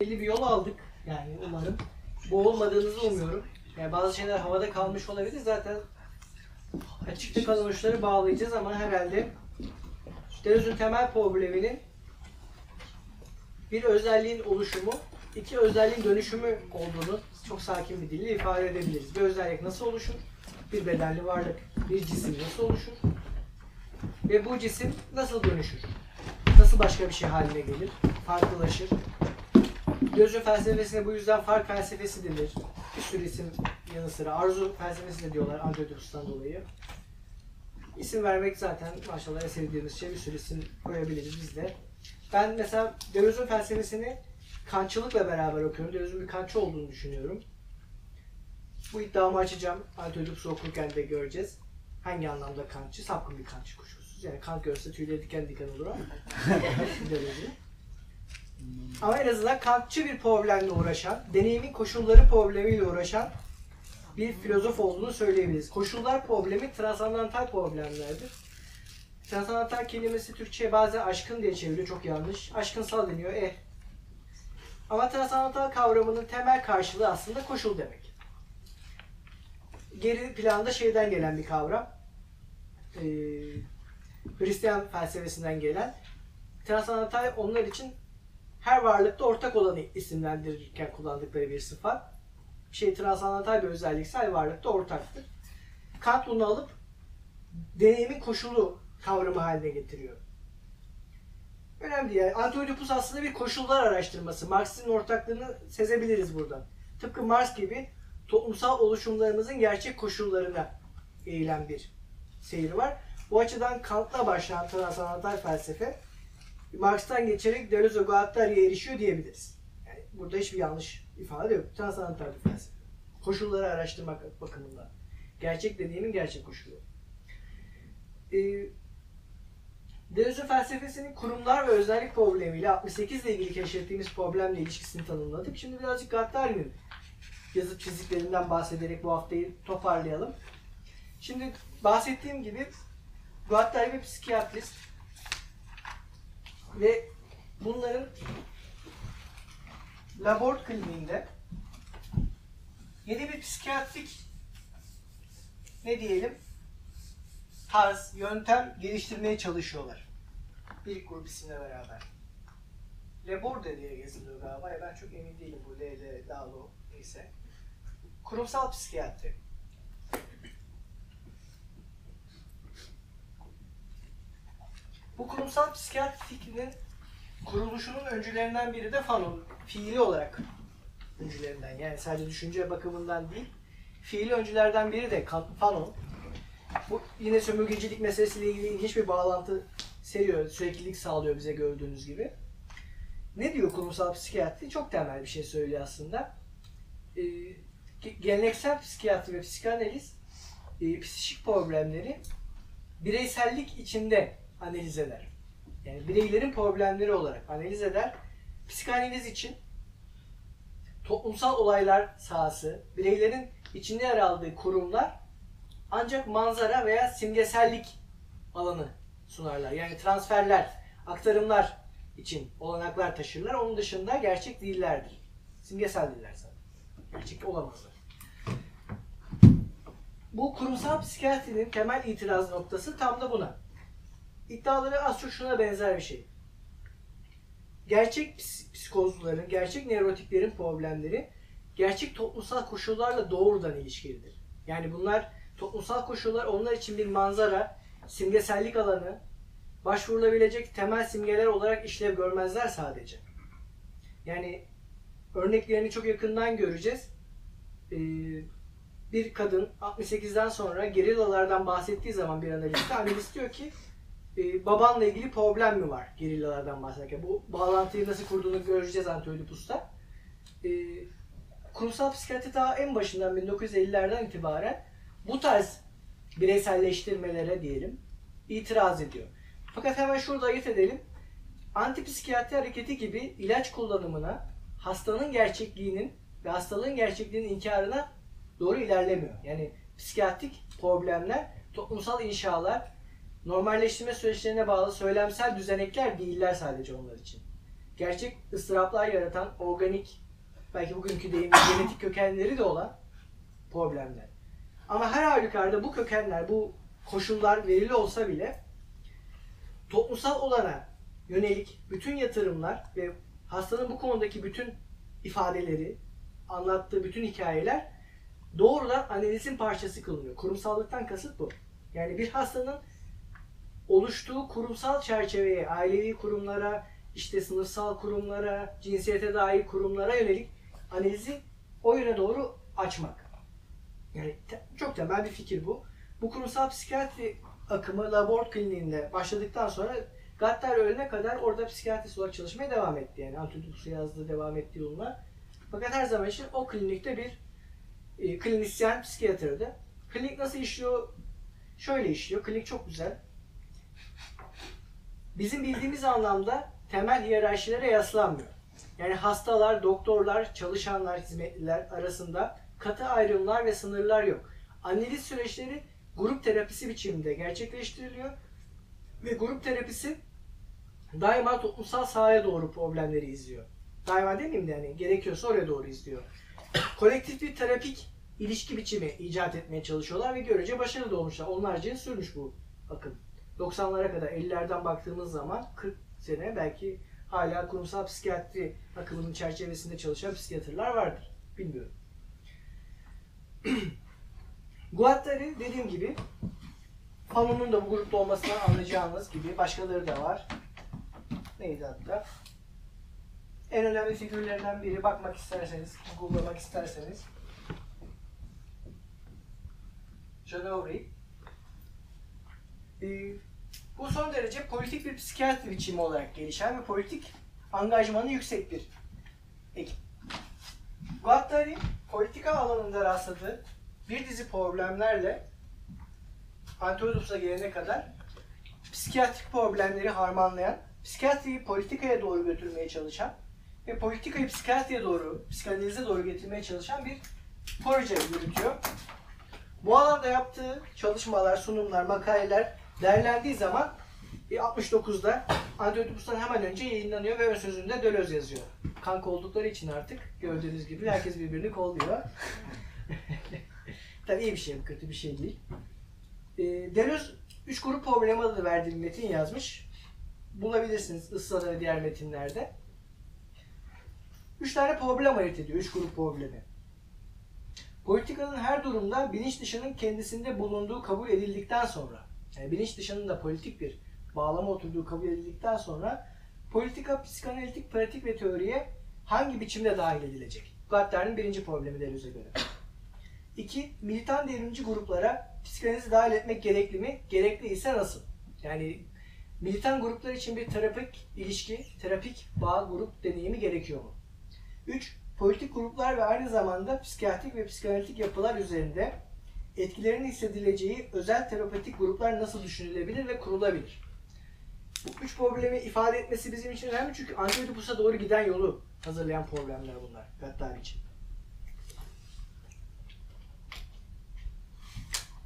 belli bir yol aldık. Yani umarım. Boğulmadığınızı umuyorum. Yani bazı şeyler havada kalmış olabilir. Zaten açıkta kalan uçları bağlayacağız ama herhalde Deleuze'ün temel probleminin bir özelliğin oluşumu, iki özelliğin dönüşümü olduğunu çok sakin bir dille ifade edebiliriz. Bir özellik nasıl oluşur? Bir bedenli varlık, bir cisim nasıl oluşur? Ve bu cisim nasıl dönüşür? Nasıl başka bir şey haline gelir? Farklılaşır? Deleuze'ün felsefesine bu yüzden fark felsefesi denir. Bir sürü isim yanı sıra arzu felsefesi de diyorlar Androdos'tan dolayı. İsim vermek zaten maşallah sevdiğimiz şey bir sürü isim koyabiliriz biz de. Ben mesela Deleuze'ün felsefesini Kantçılıkla beraber okuyorum. Deleuze'ün bir Kantçı olduğunu düşünüyorum. Bu iddiamı açacağım. Antiyodips'u okurken de göreceğiz. Hangi anlamda Kantçı? Sapkın bir Kantçı kuşkusuz. Yani Kant görse tüyleri diken diken olur ama. Azından Kantçı bir problemle uğraşan, deneyimin koşulları problemiyle uğraşan bir filozof olduğunu söyleyebiliriz. Koşullar problemi transandantal problemlerdir. Transandantal kelimesi Türkçe'ye bazen aşkın diye çeviriyor. Çok yanlış. Aşkınsal deniyor. Eh. Ama transandantal kavramının temel karşılığı aslında koşul demek. Geri planda şeyden gelen bir kavram. Ee, Hristiyan felsefesinden gelen. Transandantal onlar için her varlıkta ortak olanı isimlendirirken kullandıkları bir sıfat. Bir şey transandantal bir özelliksel varlıkta ortaktır. Kant bunu alıp deneyimin koşulu kavramı haline getiriyor. Önemli yani. Antioidipus aslında bir koşullar araştırması. Marx'ın ortaklığını sezebiliriz buradan. Tıpkı Marx gibi toplumsal oluşumlarımızın gerçek koşullarına eğilen bir seyir var. Bu açıdan Kant'la başlayan transandantal felsefe Marx'tan geçerek Deleuze ve Guattari'ye erişiyor diyebiliriz. Yani burada hiçbir yanlış ifade yok. Transandantal bir felsefe. Koşulları araştırmak bakımından. Gerçek deneyimin gerçek koşulu. Ee, Deleuze felsefesinin kurumlar ve özellik problemiyle 68 ile ilgili keşfettiğimiz problemle ilişkisini tanımladık. Şimdi birazcık Guattari'nin yazıp çiziklerinden bahsederek bu haftayı toparlayalım. Şimdi bahsettiğim gibi Guattari bir psikiyatrist ve bunların labor kliniğinde yeni bir psikiyatrik ne diyelim tarz, yöntem geliştirmeye çalışıyorlar. Bir grup isimle beraber. Labor diye yazılıyor galiba. Ya ben çok emin değilim bu L, L, Dalo neyse. Kurumsal psikiyatri. Bu kurumsal psikiyatri fikrinin kuruluşunun öncülerinden biri de Fanon. Fiili olarak öncülerinden. Yani sadece düşünce bakımından değil. Fiili öncülerden biri de Fanon. Bu yine sömürgecilik meselesiyle ilgili ilginç bir bağlantı seriyor. Süreklilik sağlıyor bize gördüğünüz gibi. Ne diyor kurumsal psikiyatri? Çok temel bir şey söylüyor aslında. Ee, geleneksel psikiyatri ve psikanaliz e, psikik problemleri bireysellik içinde analiz eder. Yani bireylerin problemleri olarak analiz eder. Psikanaliz için toplumsal olaylar sahası, bireylerin içinde yer aldığı kurumlar ancak manzara veya simgesellik alanı sunarlar. Yani transferler, aktarımlar için olanaklar taşırlar. Onun dışında gerçek değillerdir. Simgesel değiller zaten. Gerçek olamazlar. Bu kurumsal psikiyatrinin temel itiraz noktası tam da buna. İddiaları az çok şuna benzer bir şey. Gerçek psikozların, gerçek nevrotiklerin problemleri gerçek toplumsal koşullarla doğrudan ilişkilidir. Yani bunlar toplumsal koşullar onlar için bir manzara, simgesellik alanı, başvurulabilecek temel simgeler olarak işlev görmezler sadece. Yani örneklerini çok yakından göreceğiz. Ee, bir kadın 68'den sonra gerillalardan bahsettiği zaman bir analiste, analist diyor ki e, babanla ilgili problem mi var gerillalardan bahsederken? Bu bağlantıyı nasıl kurduğunu göreceğiz Antioidipus'ta. E, kurumsal psikiyatri daha en başından 1950'lerden itibaren bu tarz bireyselleştirmelere diyelim itiraz ediyor. Fakat hemen şurada ayırt edelim. Antipsikiyatri hareketi gibi ilaç kullanımına hastanın gerçekliğinin ve hastalığın gerçekliğinin inkarına doğru ilerlemiyor. Yani psikiyatrik problemler, toplumsal inşalar, normalleştirme süreçlerine bağlı söylemsel düzenekler değiller sadece onlar için. gerçek ıstıraplar yaratan organik, belki bugünkü deyimle genetik kökenleri de olan problemler. Ama her halükarda bu kökenler, bu koşullar verili olsa bile toplumsal olana yönelik bütün yatırımlar ve hastanın bu konudaki bütün ifadeleri, anlattığı bütün hikayeler doğrudan analizin parçası kılınıyor. Kurumsallıktan kasıt bu. Yani bir hastanın oluştuğu kurumsal çerçeveye, ailevi kurumlara, işte sınıfsal kurumlara, cinsiyete dair kurumlara yönelik analizi o yöne doğru açmak. Yani te- çok temel bir fikir bu. Bu kurumsal psikiyatri akımı Labort Kliniğinde başladıktan sonra Gattari ölene kadar orada psikiyatrist olarak çalışmaya devam etti. Yani antidopsu yazdığı devam ettiği yoluna. Fakat her zaman için o klinikte bir e, klinisyen psikiyatrdı. Klinik nasıl işliyor? Şöyle işliyor. Klinik çok güzel. Bizim bildiğimiz anlamda temel hiyerarşilere yaslanmıyor. Yani hastalar, doktorlar, çalışanlar, hizmetliler arasında katı ayrımlar ve sınırlar yok. Analiz süreçleri grup terapisi biçiminde gerçekleştiriliyor ve grup terapisi daima toplumsal sahaya doğru problemleri izliyor. Daima demeyeyim de yani gerekiyorsa oraya doğru izliyor. Kolektif bir terapik ilişki biçimi icat etmeye çalışıyorlar ve görece başarılı olmuşlar. Onlarca yıl sürmüş bu akım. 90'lara kadar 50'lerden baktığımız zaman 40 sene belki hala kurumsal psikiyatri akımının çerçevesinde çalışan psikiyatrlar vardır. Bilmiyorum. Guattari dediğim gibi Fanon'un da bu grupta olmasından anlayacağınız gibi başkaları da var. Neydi hatta? En önemli figürlerinden biri bakmak isterseniz, google'lamak isterseniz. Ee, bu son derece politik bir psikiyatri biçimi olarak gelişen ve politik angajmanı yüksek bir ekip. Guattari politika alanında rastladığı bir dizi problemlerle Antiochus'a gelene kadar psikiyatrik problemleri harmanlayan, psikiyatriyi politikaya doğru götürmeye çalışan ve politikayı psikiyatriye doğru, psikanalize doğru getirmeye çalışan bir proje yürütüyor. Bu alanda yaptığı çalışmalar, sunumlar, makaleler derlendiği zaman e, 69'da Antiochus'tan hemen önce yayınlanıyor ve ön sözünde Deleuze yazıyor. Kanka oldukları için artık gördüğünüz gibi herkes birbirini kolluyor. Tabii iyi bir şey bu, kötü bir şey değil. E, Deleuze 3 grup problemi adı verdiği metin yazmış. Bulabilirsiniz Issa'da ve diğer metinlerde. 3 tane problem ayırt ediyor, 3 grup problemi. Politikanın her durumda bilinç dışının kendisinde bulunduğu kabul edildikten sonra, yani bilinç dışının da politik bir bağlama oturduğu kabul edildikten sonra politika, psikanalitik, pratik ve teoriye hangi biçimde dahil edilecek? Guattari'nin birinci problemi Deleuze'e göre. İki, militan devrimci gruplara psikanalizi dahil etmek gerekli mi? Gerekli ise nasıl? Yani militan gruplar için bir terapik ilişki, terapik bağ grup deneyimi gerekiyor mu? 3. Politik gruplar ve aynı zamanda psikiyatrik ve psikanalitik yapılar üzerinde etkilerinin hissedileceği özel terapötik gruplar nasıl düşünülebilir ve kurulabilir? Bu üç problemi ifade etmesi bizim için önemli çünkü Antiochus'a doğru giden yolu hazırlayan problemler bunlar Gattari için.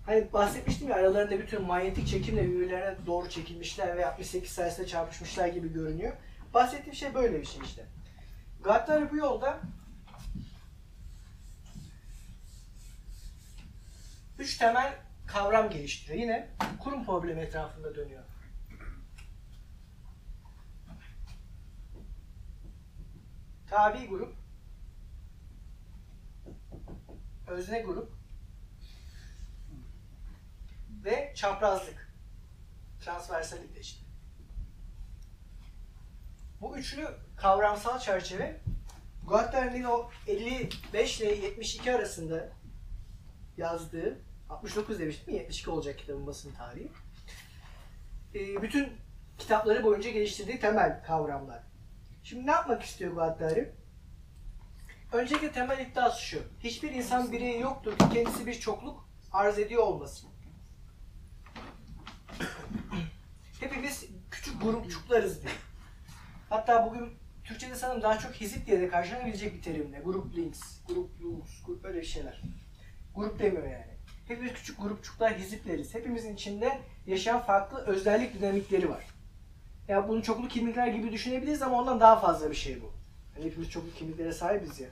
Hani bahsetmiştim ya aralarında bütün manyetik çekimle birbirlerine doğru çekilmişler ve 68 sayesinde çarpışmışlar gibi görünüyor. Bahsettiğim şey böyle bir şey işte. Gattari bu yolda üç temel kavram geliştiriyor. Yine kurum problemi etrafında dönüyor. Tabi grup, özne grup ve çaprazlık. Transversalik işte. Bu üçlü kavramsal çerçeve Guattari'nin o 55 ile 72 arasında yazdığı 69 demiştim 72 olacak kitabın basım tarihi. Ee, bütün kitapları boyunca geliştirdiği temel kavramlar. Şimdi ne yapmak istiyor Guattari? Öncelikle temel iddiası şu. Hiçbir insan bireyi yoktur ki kendisi bir çokluk arz ediyor olmasın. Hepimiz küçük grupçuklarız diyor. Hatta bugün Türkçe'de sanırım daha çok hizip diye de karşılanabilecek bir terimle. Grup links, grup links, grup böyle şeyler. Grup demiyor yani. Hepimiz küçük grupçuklar, hizipleriz. Hepimizin içinde yaşayan farklı özellik dinamikleri var. Ya bunu çoklu kimlikler gibi düşünebiliriz ama ondan daha fazla bir şey bu. Yani hepimiz çoklu kimliklere sahibiz ya.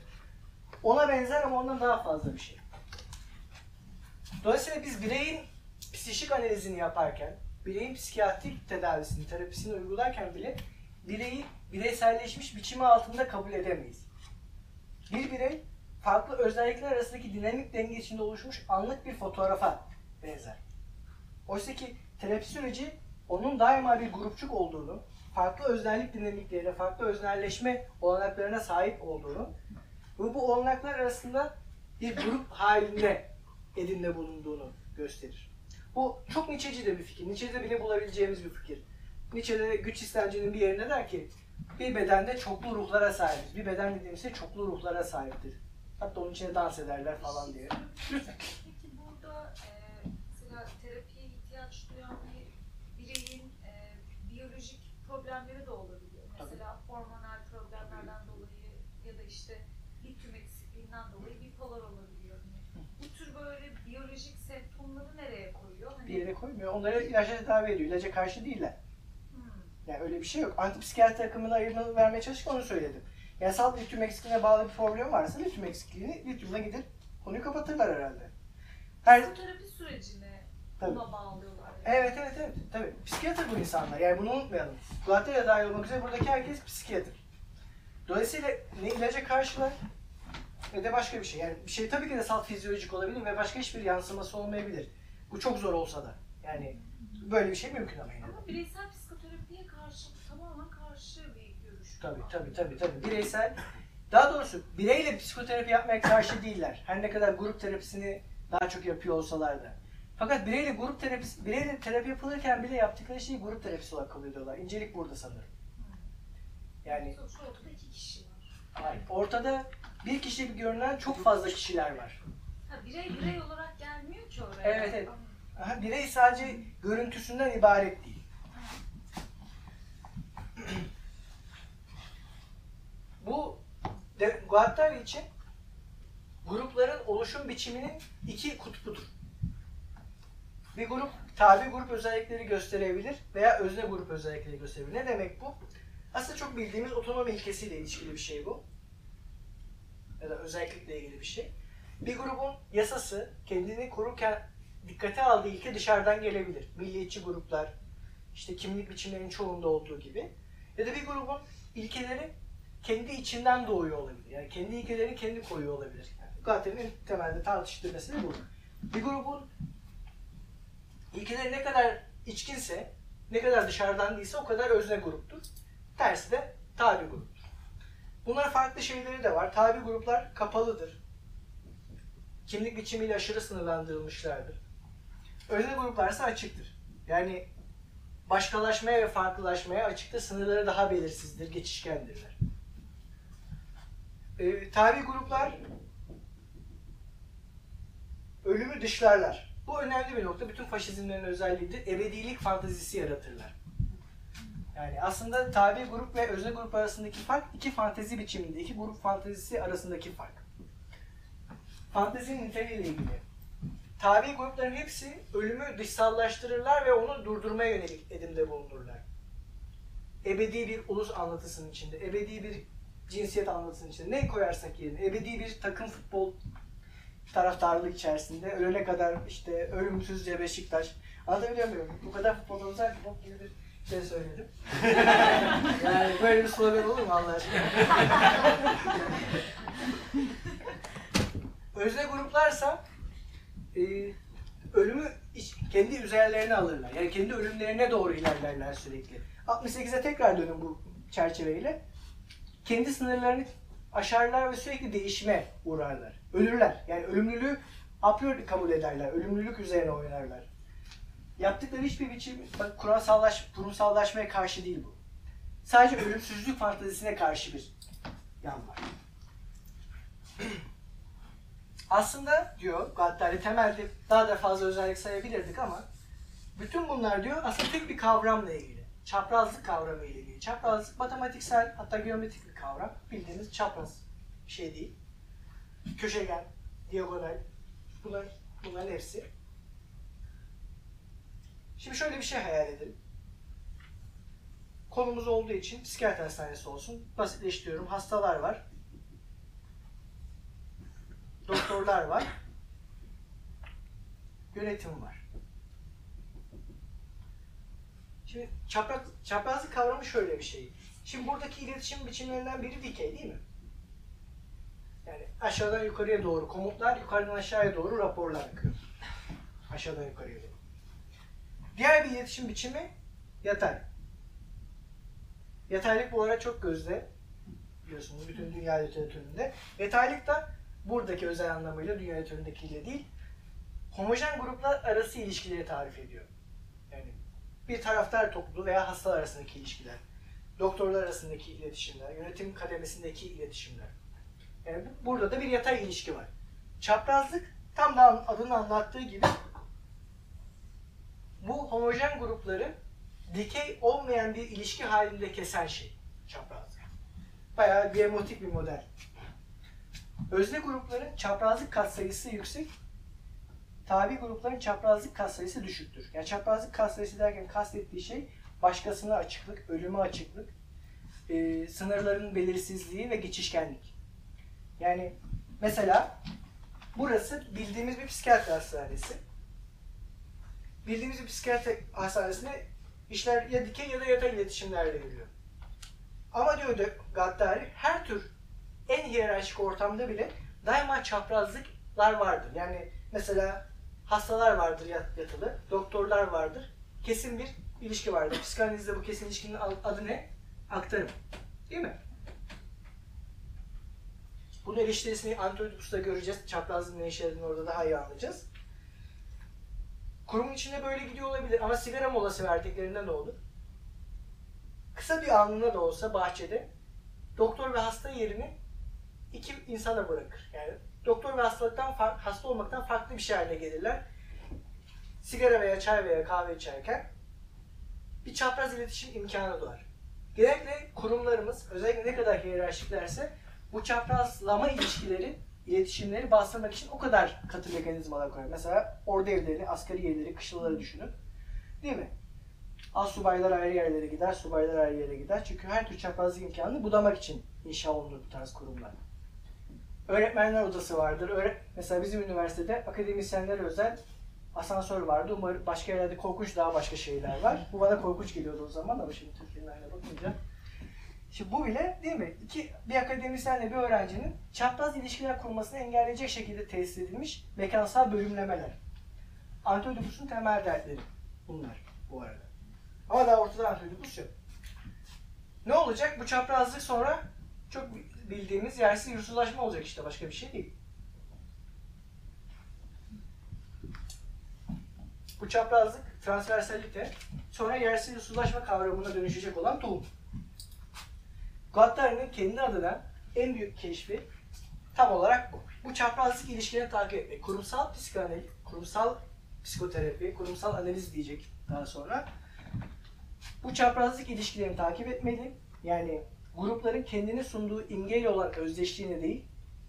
Ona benzer ama ondan daha fazla bir şey. Dolayısıyla biz bireyin psikik analizini yaparken, bireyin psikiyatrik tedavisini, terapisini uygularken bile bireyi bireyselleşmiş biçimi altında kabul edemeyiz. Bir birey farklı özellikler arasındaki dinamik denge içinde oluşmuş anlık bir fotoğrafa benzer. Oysa ki terapi süreci onun daima bir grupçuk olduğunu, farklı özellik dinamiklerine, farklı öznelleşme olanaklarına sahip olduğunu ve bu olanaklar arasında bir grup halinde edinde bulunduğunu gösterir. Bu çok Nietzsche'ci de bir fikir. Nietzsche'de bile bulabileceğimiz bir fikir. Nietzsche'de güç istencinin bir yerine der ki bir bedende çoklu ruhlara sahibiz. Bir beden dediğimiz şey çoklu ruhlara sahiptir. Hatta onun içine dans ederler falan diye. Peki burada e, mesela terapiye ihtiyaç duyan bir bireyin e, biyolojik problemleri de olabiliyor. Mesela hormonal problemlerden dolayı ya da işte lityum eksikliğinden dolayı bipolar olabiliyor. Hani bu tür böyle biyolojik semptomları nereye koyuyor? Hani, Bir yere koymuyor. Onlara ilaçla tedavi ediyor. İlaca karşı değiller. Hmm. Yani öyle bir şey yok. Antipsikiyatri takımına ayırma vermeye çalışırken onu söyledim. Yani salt lityum eksikliğine bağlı bir problem varsa lityum eksikliğini lityumla gidip konuyu kapatırlar herhalde. Her, Psikoterapi sürecine Tabii. buna bağlıyorlar. yani. Evet evet evet. Tabii. Psikiyatr bu insanlar. Yani bunu unutmayalım. Guattara dahil olmak üzere buradaki herkes psikiyatr. Dolayısıyla ne ilaca karşılar ne de başka bir şey. Yani bir şey tabii ki de salt fizyolojik olabilir ve başka hiçbir yansıması olmayabilir. Bu çok zor olsa da. Yani böyle bir şey mümkün ama yine. de. Ama bireysel psikoterapiye karşı tamamen karşı bir görüş. Tabii tabii tabii tabii. Bireysel daha doğrusu bireyle psikoterapi yapmaya karşı değiller. Her ne kadar grup terapisini daha çok yapıyor olsalar da. Fakat bireyle grup terapisi, bireyle terapi yapılırken bile yaptıkları şeyi grup terapisi olarak kabul ediyorlar. İncelik burada sanırım. Yani Sonuçta ortada iki kişi var. hayır, ortada bir kişi gibi görünen çok fazla kişiler var. Ha, birey birey olarak gelmiyor ki oraya. Evet, evet. Aha, birey sadece görüntüsünden ibaret değil. Bu Guattari için grupların oluşum biçiminin iki kutbudur. Bir grup tabi grup özellikleri gösterebilir veya özne grup özellikleri gösterebilir. Ne demek bu? Aslında çok bildiğimiz otonomi ilkesiyle ilişkili bir şey bu. Ya da özellikle ilgili bir şey. Bir grubun yasası kendini korurken dikkate aldığı ilke dışarıdan gelebilir. Milliyetçi gruplar, işte kimlik biçimlerinin çoğunda olduğu gibi. Ya da bir grubun ilkeleri kendi içinden doğuyor olabilir. Yani kendi ilkelerini kendi koyuyor olabilir. Yani en temelde tartıştığı mesele bu. Bir grubun ilkeleri ne kadar içkinse, ne kadar dışarıdan değilse o kadar özne gruptur. Tersi de tabi gruptur. Bunlar farklı şeyleri de var. Tabi gruplar kapalıdır. Kimlik biçimiyle aşırı sınırlandırılmışlardır. Özne gruplar ise açıktır. Yani başkalaşmaya ve farklılaşmaya açıkta sınırları daha belirsizdir, geçişkendirler. Ee, tabi gruplar ölümü dışlarlar. Bu önemli bir nokta. Bütün faşizmlerin özelliğidir. Ebedilik fantazisi yaratırlar. Yani aslında tabi grup ve özne grup arasındaki fark iki fantezi biçiminde, iki grup fantezisi arasındaki fark. Fantezinin niteliğiyle ilgili. Tabi grupların hepsi ölümü dışsallaştırırlar ve onu durdurmaya yönelik edimde bulunurlar. Ebedi bir ulus anlatısının içinde, ebedi bir cinsiyet anlatısının içinde ne koyarsak yerine, ebedi bir takım futbol taraftarlık içerisinde ölene kadar işte ölümsüzce Beşiktaş. Anlatabiliyor muyum? Bu kadar futbolda uzak futbol gibi bir şey söyledim. yani böyle bir slogan olur mu Allah aşkına? Özne gruplarsa e, ölümü kendi üzerlerine alırlar. Yani kendi ölümlerine doğru ilerlerler sürekli. 68'e tekrar dönün bu çerçeveyle. Kendi sınırlarını aşarlar ve sürekli değişime uğrarlar. Ölürler. Yani ölümlülüğü a priori kabul ederler. Ölümlülük üzerine oynarlar. Yaptıkları hiçbir biçim, bak kurumsallaş, kurumsallaşmaya karşı değil bu. Sadece ölümsüzlük fantezisine karşı bir yan var. Aslında diyor Gattari temelde daha da fazla özellik sayabilirdik ama bütün bunlar diyor aslında tek bir kavramla ilgili. Çaprazlık kavramı ile ilgili. Çaprazlık matematiksel hatta geometrik bir kavram. Bildiğimiz çapraz bir şey değil. Köşegen, diagonal bunlar, bunların hepsi. Şimdi şöyle bir şey hayal edelim. konumuz olduğu için psikiyatri hastanesi olsun. Basitleştiriyorum. Hastalar var. Doktorlar var. Yönetim var. Şimdi çapraz, çaprazlık kavramı şöyle bir şey. Şimdi buradaki iletişim biçimlerinden biri dikey değil mi? Yani aşağıdan yukarıya doğru komutlar, yukarıdan aşağıya doğru raporlar akıyor. Aşağıdan yukarıya doğru. Diğer bir iletişim biçimi yatay. Yataylık bu ara çok gözde. Biliyorsunuz bütün dünya literatüründe. Yataylık da buradaki özel anlamıyla dünya literatüründekiyle değil, homojen gruplar arası ilişkileri tarif ediyor. Bir taraftar topluluğu veya hastalar arasındaki ilişkiler, doktorlar arasındaki iletişimler, yönetim kademesindeki iletişimler. Yani bu- burada da bir yatay ilişki var. Çaprazlık tam da adının anlattığı gibi bu homojen grupları dikey olmayan bir ilişki halinde kesen şey çaprazlık. Bayağı biomotik bir model. Özne grupların çaprazlık katsayısı yüksek, tabi grupların çaprazlık katsayısı düşüktür. Yani çaprazlık katsayısı derken kastettiği şey başkasına açıklık, ölüme açıklık, e, sınırların belirsizliği ve geçişkenlik. Yani mesela burası bildiğimiz bir psikiyatri hastanesi. Bildiğimiz bir psikiyatri hastanesinde işler ya dikey ya da yatay iletişimlerle yürüyor. Ama diyor da Gaddari her tür en hiyerarşik ortamda bile daima çaprazlıklar vardır. Yani mesela hastalar vardır yat- yatılı, doktorlar vardır. Kesin bir ilişki vardır. Psikanalizde bu kesin ilişkinin adı ne? Aktarım. Değil mi? Bunun eleştirisini Antioidipus'ta göreceğiz. Çaprazlığın ne işe orada daha iyi anlayacağız. Kurumun içinde böyle gidiyor olabilir ama sigara molası verdiklerinde ne olur? Kısa bir anında da olsa bahçede doktor ve hasta yerini iki insana bırakır. Yani doktor ve hastalıktan hasta olmaktan farklı bir şey haline gelirler. Sigara veya çay veya kahve içerken bir çapraz iletişim imkanı doğar. Genellikle kurumlarımız özellikle ne kadar hiyerarşiklerse bu çaprazlama ilişkileri, iletişimleri bastırmak için o kadar katı mekanizmalar koyuyor. Mesela ordu evleri, asgari yerleri, kışlaları düşünün. Değil mi? Az subaylar ayrı yerlere gider, subaylar ayrı yere gider. Çünkü her tür çaprazlık imkanını budamak için inşa olunur bu tarz kurumlar. Öğretmenler odası vardır. Öğre- Mesela bizim üniversitede akademisyenlere özel asansör vardı. Umarım başka yerlerde korkunç daha başka şeyler var. Bu bana korkunç geliyordu o zaman ama şimdi Türkiye'nin haline bakınca. Şimdi bu bile değil mi? İki, bir akademisyenle bir öğrencinin çapraz ilişkiler kurmasını engelleyecek şekilde tesis edilmiş mekansal bölümlemeler. Antioidipus'un temel dertleri bunlar bu arada. Ama daha ortada Antioidipus yok. Ne olacak? Bu çaprazlık sonra çok bildiğimiz yersiz yursuzlaşma olacak işte başka bir şey değil. Bu çaprazlık, transversalite sonra yersiz yursuzlaşma kavramına dönüşecek olan tohum. Gattari'nin kendi adına en büyük keşfi tam olarak bu. Bu çaprazlık ilişkilerini takip etmek. Kurumsal psikanaliz, kurumsal psikoterapi, kurumsal analiz diyecek daha sonra. Bu çaprazlık ilişkilerini takip etmeli. Yani grupların kendini sunduğu imgeyle olan özdeşliğine değil,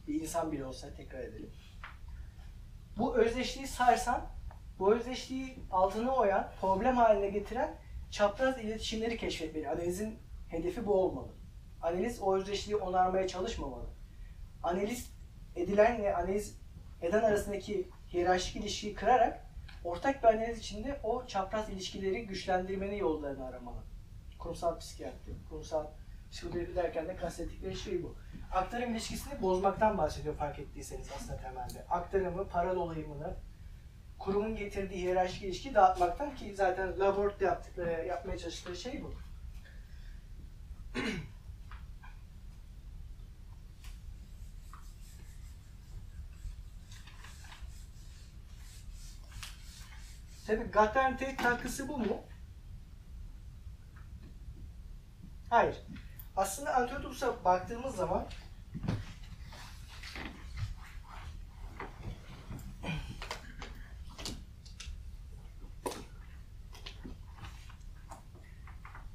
bir insan bile olsa tekrar edelim. Bu özdeşliği sarsan, bu özdeşliği altına oyan, problem haline getiren çapraz iletişimleri keşfetmeli. Analizin hedefi bu olmalı. Analiz o özdeşliği onarmaya çalışmamalı. Analiz edilenle analiz eden arasındaki hiyerarşik ilişkiyi kırarak ortak bir analiz içinde o çapraz ilişkileri güçlendirmenin yollarını aramalı. Kurumsal psikiyatri, kurumsal psikoterapi derken de kastettikleri şey bu. Aktarım ilişkisini bozmaktan bahsediyor fark ettiyseniz aslında temelde. Aktarımı, para dolayımını, kurumun getirdiği hiyerarşik ilişkiyi dağıtmaktan ki zaten Laporte yaptıkları, yapmaya çalıştıkları şey bu. Tabii Gattari'nin tek katkısı bu mu? Hayır. Aslında Antioidipus'a baktığımız zaman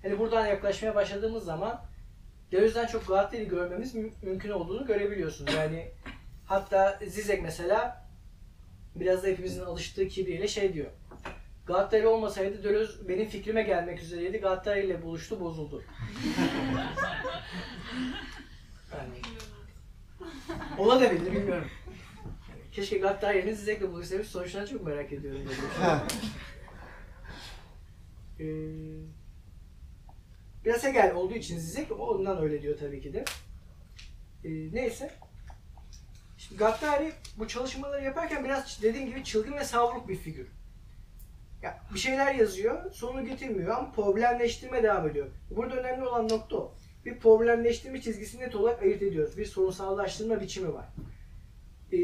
Hani buradan yaklaşmaya başladığımız zaman Deleuze'den çok Gattari'yi görmemiz mü- mümkün olduğunu görebiliyorsunuz. Yani hatta Zizek mesela biraz da hepimizin alıştığı kibriyle şey diyor. Galatasaray olmasaydı Deleuze benim fikrime gelmek üzereydi. Galatasaray ile buluştu, bozuldu. yani, ola da bilir, bilmiyorum. Keşke Galatasaray yerine Zizek'le buluşsaymış. Sonuçlarını çok merak ediyorum. Ee, biraz Hegel olduğu için Zizek ondan öyle diyor tabii ki de. Ee, neyse. Şimdi Gattari bu çalışmaları yaparken biraz dediğim gibi çılgın ve savruk bir figür. Ya bir şeyler yazıyor, sonu getirmiyor ama problemleştirme devam ediyor. Burada önemli olan nokta o. Bir problemleştirme çizgisini net olarak ayırt ediyoruz. Bir sorunsallaştırma biçimi var. Ee,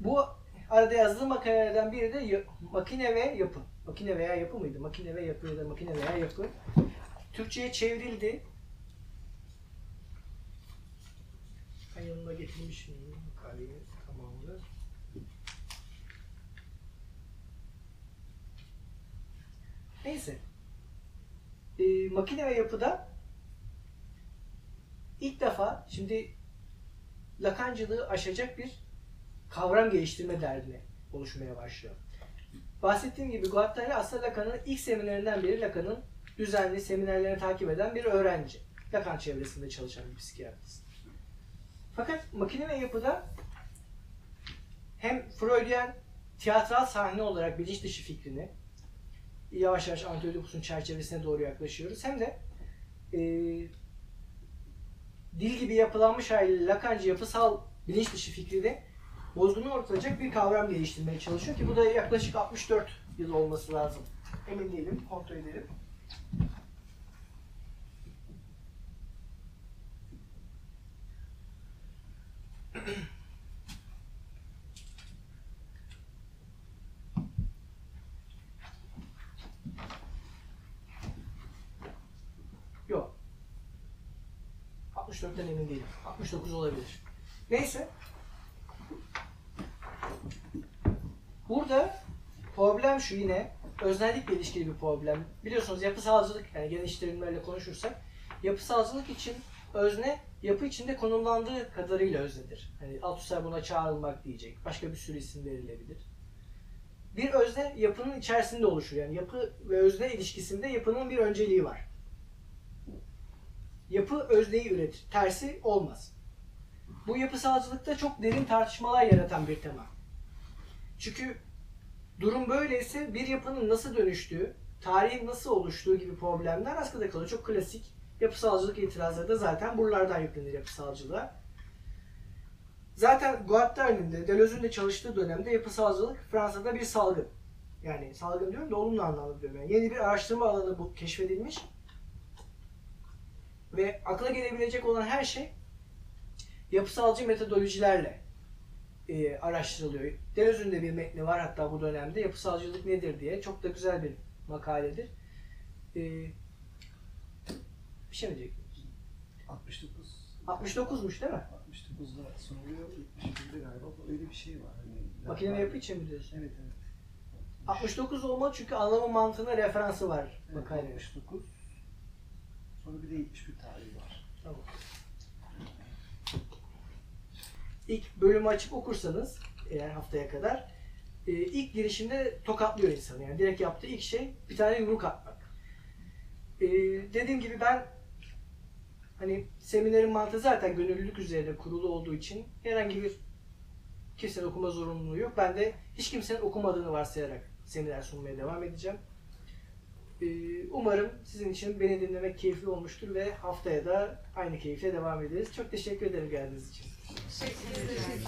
bu arada yazdığım makalelerden biri de makine ve yapı. Makine veya yapı mıydı? Makine ve yapı ya da makine veya yapı. Türkçe'ye çevrildi. Ben yanıma getirmişim makaleyi tamamını. Neyse. Ee, makine ve yapıda ilk defa şimdi Lakancılığı aşacak bir kavram geliştirme derdine oluşmaya başlıyor. Bahsettiğim gibi Guattari aslında Lacan'ın ilk seminerinden beri Lacan'ın düzenli seminerlerini takip eden bir öğrenci. Lacan çevresinde çalışan bir psikiyatrist. Fakat makine ve yapıda hem Freudian tiyatral sahne olarak bilinç dışı fikrini yavaş yavaş Antiochus'un çerçevesine doğru yaklaşıyoruz. Hem de e, dil gibi yapılanmış haliyle Lacancı yapısal bilinç dışı fikri de bozgunu ortayacak bir kavram geliştirmeye çalışıyor ki bu da yaklaşık 64 yıl olması lazım. Emin değilim, kontrol edelim. Yok. 64'ten emin değilim. 69 olabilir. Neyse. Burada problem şu yine öznellikle ilişkili bir problem. Biliyorsunuz yapısalcılık yani geniş terimlerle konuşursak yapısalcılık için özne yapı içinde konumlandığı kadarıyla öznedir. Hani Althusser buna çağrılmak diyecek. Başka bir sürü isim verilebilir. Bir özne yapının içerisinde oluşur. Yani yapı ve özne ilişkisinde yapının bir önceliği var. Yapı özneyi üretir. Tersi olmaz. Bu yapısalcılıkta çok derin tartışmalar yaratan bir tema. Çünkü durum böyleyse bir yapının nasıl dönüştüğü, tarihin nasıl oluştuğu gibi problemler askıda kalıyor. Çok klasik yapısalcılık itirazları da zaten buralardan yüklenir yapısalcılığa. Zaten Guattari'nin de Deleuze'ün de çalıştığı dönemde yapısalcılık Fransa'da bir salgın. Yani salgın diyorum da olumlu anlamda diyorum. Yani yeni bir araştırma alanı bu keşfedilmiş. Ve akla gelebilecek olan her şey yapısalcı metodolojilerle e, araştırılıyor. Deleuze'ün de bir metni var hatta bu dönemde yapısalcılık nedir diye. Çok da güzel bir makaledir. E, bir şey mi diyecektim? 69 69'muş değil mi? 69'da soruluyor, 71'de galiba öyle bir şey var. Hani Makine yapı için mi diyorsun? Evet evet. 69 olmalı çünkü anlamı mantığına referansı var Evet, makalenin. 69. Sonra bir de 71 tarihi var. Tamam. İlk bölümü açıp okursanız eğer haftaya kadar e, ilk girişinde tokatlıyor insanı. Yani direkt yaptığı ilk şey bir tane yumruk atmak. E, dediğim gibi ben hani seminerin mantığı zaten gönüllülük üzerine kurulu olduğu için herhangi bir kimsenin okuma zorunluluğu yok. Ben de hiç kimsenin okumadığını varsayarak seminer sunmaya devam edeceğim. E, umarım sizin için beni dinlemek keyifli olmuştur ve haftaya da aynı keyifle devam ederiz. Çok teşekkür ederim geldiğiniz için. Teşekkür ederim.